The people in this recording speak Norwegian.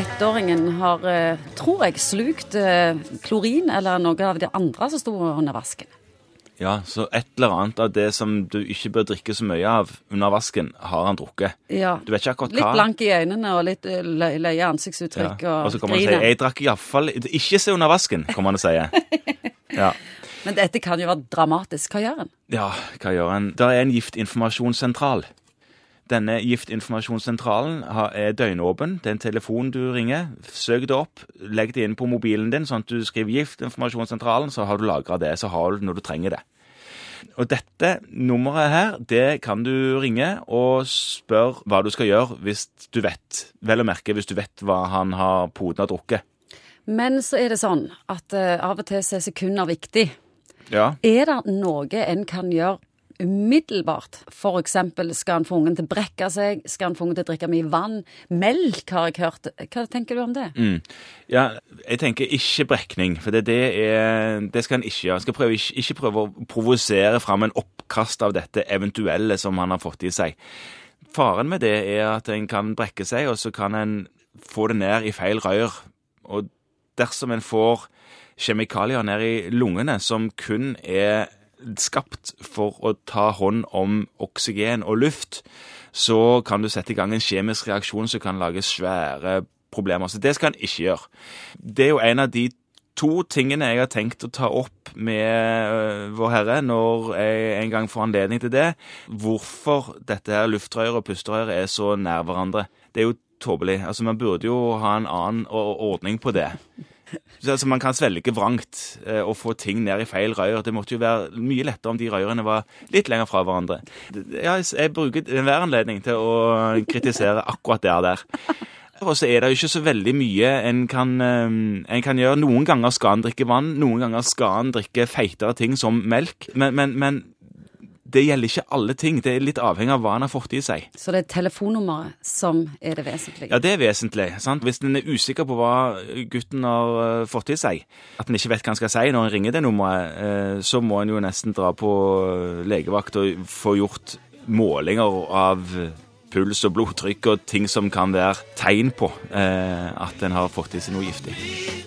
ettåringen har, eh, tror jeg, slukt eh, klorin eller noe av det andre som sto under vasken. Ja, så et eller annet av det som du ikke bør drikke så mye av under vasken, har han drukket. Ja. Du vet ikke akkurat Litt hva. blank i øynene og litt eh, lø- løye ansiktsuttrykk Ja. og, så kommer han og griner. sier 'jeg drakk iallfall ikke se under vasken', kommer han og sier. Ja. Men dette kan jo være dramatisk. Hva gjør en? ja, hva gjør han? Det er en giftinformasjonssentral. Denne giftinformasjonssentralen er døgnåpen. Det er en telefon du ringer. Søk det opp. Legg det inn på mobilen din, sånn at du skriver Giftinformasjonssentralen, så har du lagra det. Så har du det når du trenger det. Og dette nummeret her, det kan du ringe og spørre hva du skal gjøre hvis du vet, vel å merke hvis du vet hva han har poden har drukket. Men så er det sånn at eh, av og til så er sekunder viktig. Ja. Er det noe en kan gjøre umiddelbart? For eksempel skal en få ungen til å brekke seg? Skal en få ungen til å drikke mye vann? Melk, har jeg hørt. Hva tenker du om det? Mm. Ja, jeg tenker ikke brekning, for det, det, er, det skal en ikke gjøre. En skal prøve, ikke, ikke prøve å provosere fram en oppkast av dette eventuelle som han har fått i seg. Faren med det er at en kan brekke seg, og så kan en få det ned i feil rør. Og dersom en får kjemikalier ned i lungene som kun er skapt for å ta hånd om oksygen og luft, så kan du sette i gang en kjemisk reaksjon som kan lage svære problemer. Så det skal en ikke gjøre. Det er jo en av de to tingene jeg har tenkt å ta opp med øh, Vår Herre når jeg en gang får anledning til det. Hvorfor dette her luftrøret og pusterøret er så nær hverandre. Det er jo tåpelig. Altså, man burde jo ha en annen ordning på det. Så, altså, man kan svelge vrangt eh, og få ting ned i feil rør. Det måtte jo være mye lettere om de rørene var litt lenger fra hverandre. Jeg, jeg bruker enhver anledning til å kritisere akkurat det der. Og så er det jo ikke så veldig mye en kan, eh, en kan gjøre. Noen ganger skal en drikke vann, noen ganger skal en drikke feitere ting som melk. Men, men, men det gjelder ikke alle ting. Det er litt avhengig av hva en har fått i seg. Så det er telefonnummeret som er det vesentlige. Ja, det er vesentlig. sant? Hvis en er usikker på hva gutten har eh, fått i seg, at en ikke vet hva han skal si når en ringer det nummeret, eh, så må en jo nesten dra på eh, legevakt og få gjort målinger av puls og blodtrykk og ting som kan være tegn på at en har fått i seg noe giftig.